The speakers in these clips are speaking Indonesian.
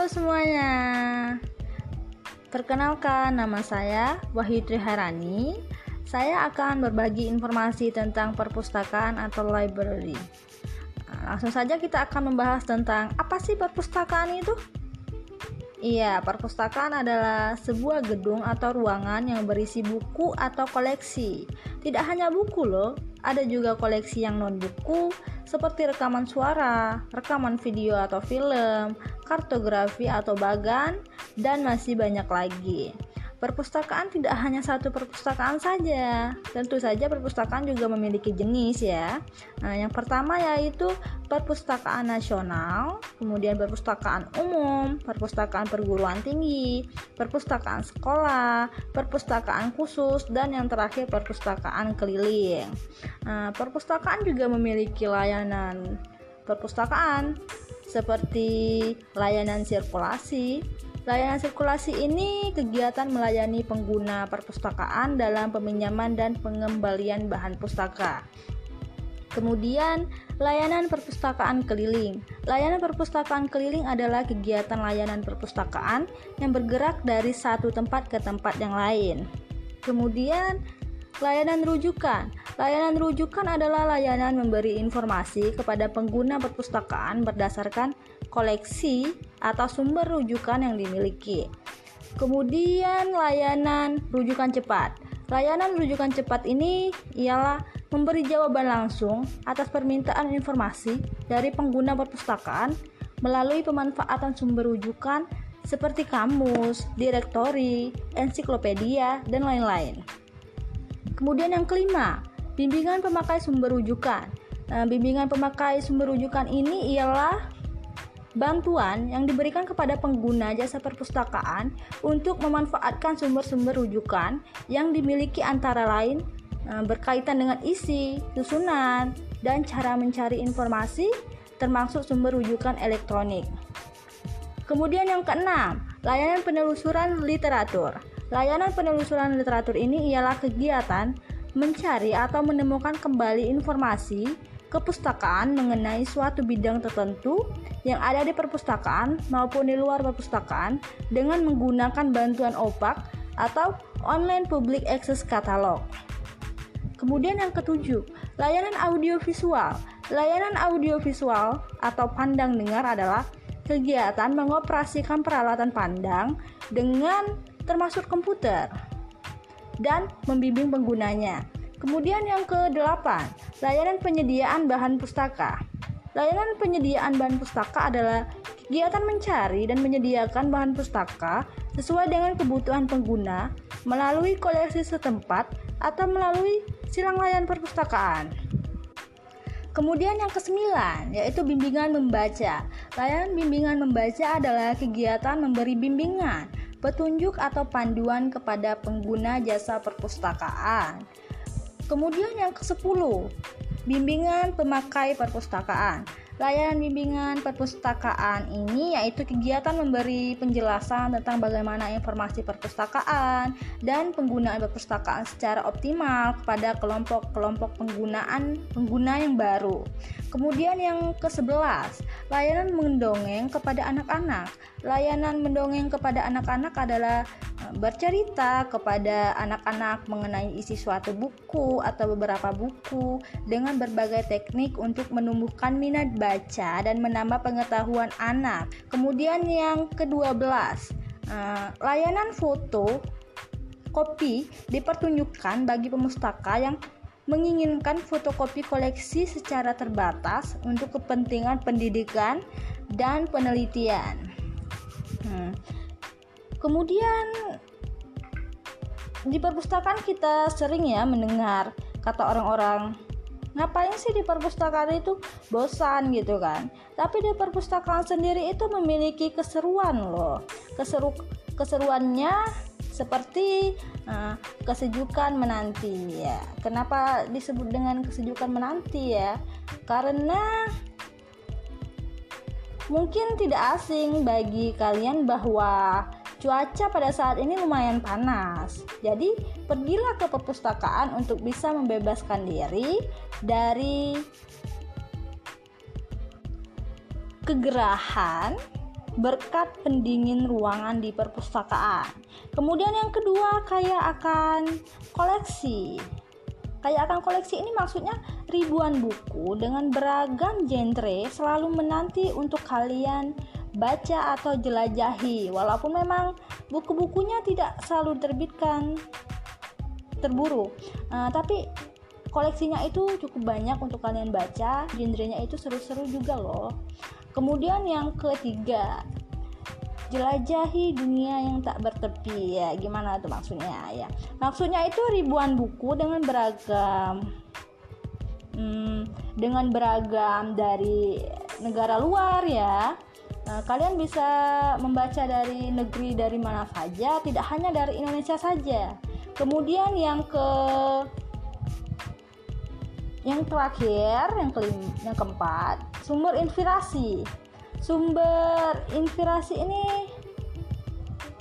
Halo semuanya. Perkenalkan nama saya Wahyu Triharani. Saya akan berbagi informasi tentang perpustakaan atau library. Nah, langsung saja kita akan membahas tentang apa sih perpustakaan itu? Iya, perpustakaan adalah sebuah gedung atau ruangan yang berisi buku atau koleksi. Tidak hanya buku loh, ada juga koleksi yang non buku seperti rekaman suara, rekaman video atau film, kartografi atau bagan, dan masih banyak lagi. Perpustakaan tidak hanya satu perpustakaan saja. Tentu saja perpustakaan juga memiliki jenis ya. Nah, yang pertama yaitu perpustakaan nasional, kemudian perpustakaan umum, perpustakaan perguruan tinggi, perpustakaan sekolah, perpustakaan khusus, dan yang terakhir perpustakaan keliling. Nah, perpustakaan juga memiliki layanan perpustakaan seperti layanan sirkulasi, Layanan sirkulasi ini kegiatan melayani pengguna perpustakaan dalam peminjaman dan pengembalian bahan pustaka. Kemudian, layanan perpustakaan keliling. Layanan perpustakaan keliling adalah kegiatan layanan perpustakaan yang bergerak dari satu tempat ke tempat yang lain. Kemudian, layanan rujukan. Layanan rujukan adalah layanan memberi informasi kepada pengguna perpustakaan berdasarkan koleksi atau sumber rujukan yang dimiliki. Kemudian layanan rujukan cepat. Layanan rujukan cepat ini ialah memberi jawaban langsung atas permintaan informasi dari pengguna perpustakaan melalui pemanfaatan sumber rujukan seperti kamus, direktori, ensiklopedia, dan lain-lain. Kemudian yang kelima, bimbingan pemakai sumber rujukan. Nah, bimbingan pemakai sumber rujukan ini ialah bantuan yang diberikan kepada pengguna jasa perpustakaan untuk memanfaatkan sumber-sumber rujukan yang dimiliki antara lain eh, berkaitan dengan isi, susunan, dan cara mencari informasi termasuk sumber rujukan elektronik. Kemudian yang keenam, layanan penelusuran literatur. Layanan penelusuran literatur ini ialah kegiatan mencari atau menemukan kembali informasi kepustakaan mengenai suatu bidang tertentu yang ada di perpustakaan maupun di luar perpustakaan dengan menggunakan bantuan OPAK atau Online Public Access Catalog. Kemudian yang ketujuh, layanan audiovisual. Layanan audiovisual atau pandang dengar adalah kegiatan mengoperasikan peralatan pandang dengan termasuk komputer dan membimbing penggunanya. Kemudian yang ke-8, layanan penyediaan bahan pustaka. Layanan penyediaan bahan pustaka adalah kegiatan mencari dan menyediakan bahan pustaka sesuai dengan kebutuhan pengguna melalui koleksi setempat atau melalui silang layan perpustakaan. Kemudian yang kesembilan yaitu bimbingan membaca. Layanan bimbingan membaca adalah kegiatan memberi bimbingan, petunjuk atau panduan kepada pengguna jasa perpustakaan. Kemudian yang ke-10, bimbingan pemakai perpustakaan. Layanan bimbingan perpustakaan ini yaitu kegiatan memberi penjelasan tentang bagaimana informasi perpustakaan dan penggunaan perpustakaan secara optimal kepada kelompok-kelompok penggunaan pengguna yang baru. Kemudian yang ke-11, layanan mendongeng kepada anak-anak. Layanan mendongeng kepada anak-anak adalah e, bercerita kepada anak-anak mengenai isi suatu buku atau beberapa buku dengan berbagai teknik untuk menumbuhkan minat baca dan menambah pengetahuan anak. Kemudian yang ke-12, uh, layanan foto kopi dipertunjukkan bagi pemustaka yang menginginkan fotokopi koleksi secara terbatas untuk kepentingan pendidikan dan penelitian. Hmm. Kemudian di perpustakaan kita sering ya mendengar kata orang-orang ngapain sih di perpustakaan itu bosan gitu kan tapi di perpustakaan sendiri itu memiliki keseruan loh keseru keseruannya seperti uh, kesejukan menanti ya. Kenapa disebut dengan kesejukan menanti ya? Karena mungkin tidak asing bagi kalian bahwa Cuaca pada saat ini lumayan panas, jadi pergilah ke perpustakaan untuk bisa membebaskan diri dari kegerahan berkat pendingin ruangan di perpustakaan. Kemudian yang kedua, kaya akan koleksi. Kaya akan koleksi ini maksudnya ribuan buku dengan beragam genre selalu menanti untuk kalian baca atau jelajahi. Walaupun memang buku-bukunya tidak selalu terbitkan terburu, uh, tapi koleksinya itu cukup banyak untuk kalian baca. Genrenya itu seru-seru juga loh. Kemudian yang ketiga, jelajahi dunia yang tak bertepi ya gimana tuh maksudnya ya maksudnya itu ribuan buku dengan beragam hmm, dengan beragam dari negara luar ya nah, kalian bisa membaca dari negeri dari mana saja tidak hanya dari Indonesia saja kemudian yang ke yang terakhir yang kelima yang keempat sumber inspirasi Sumber inspirasi ini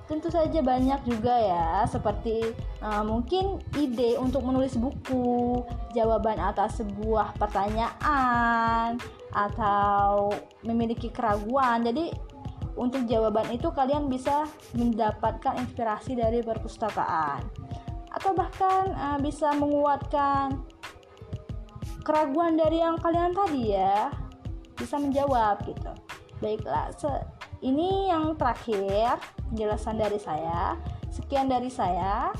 tentu saja banyak juga ya, seperti uh, mungkin ide untuk menulis buku, jawaban atas sebuah pertanyaan, atau memiliki keraguan. Jadi, untuk jawaban itu kalian bisa mendapatkan inspirasi dari perpustakaan, atau bahkan uh, bisa menguatkan keraguan dari yang kalian tadi ya, bisa menjawab gitu. Baiklah, ini yang terakhir penjelasan dari saya. Sekian dari saya.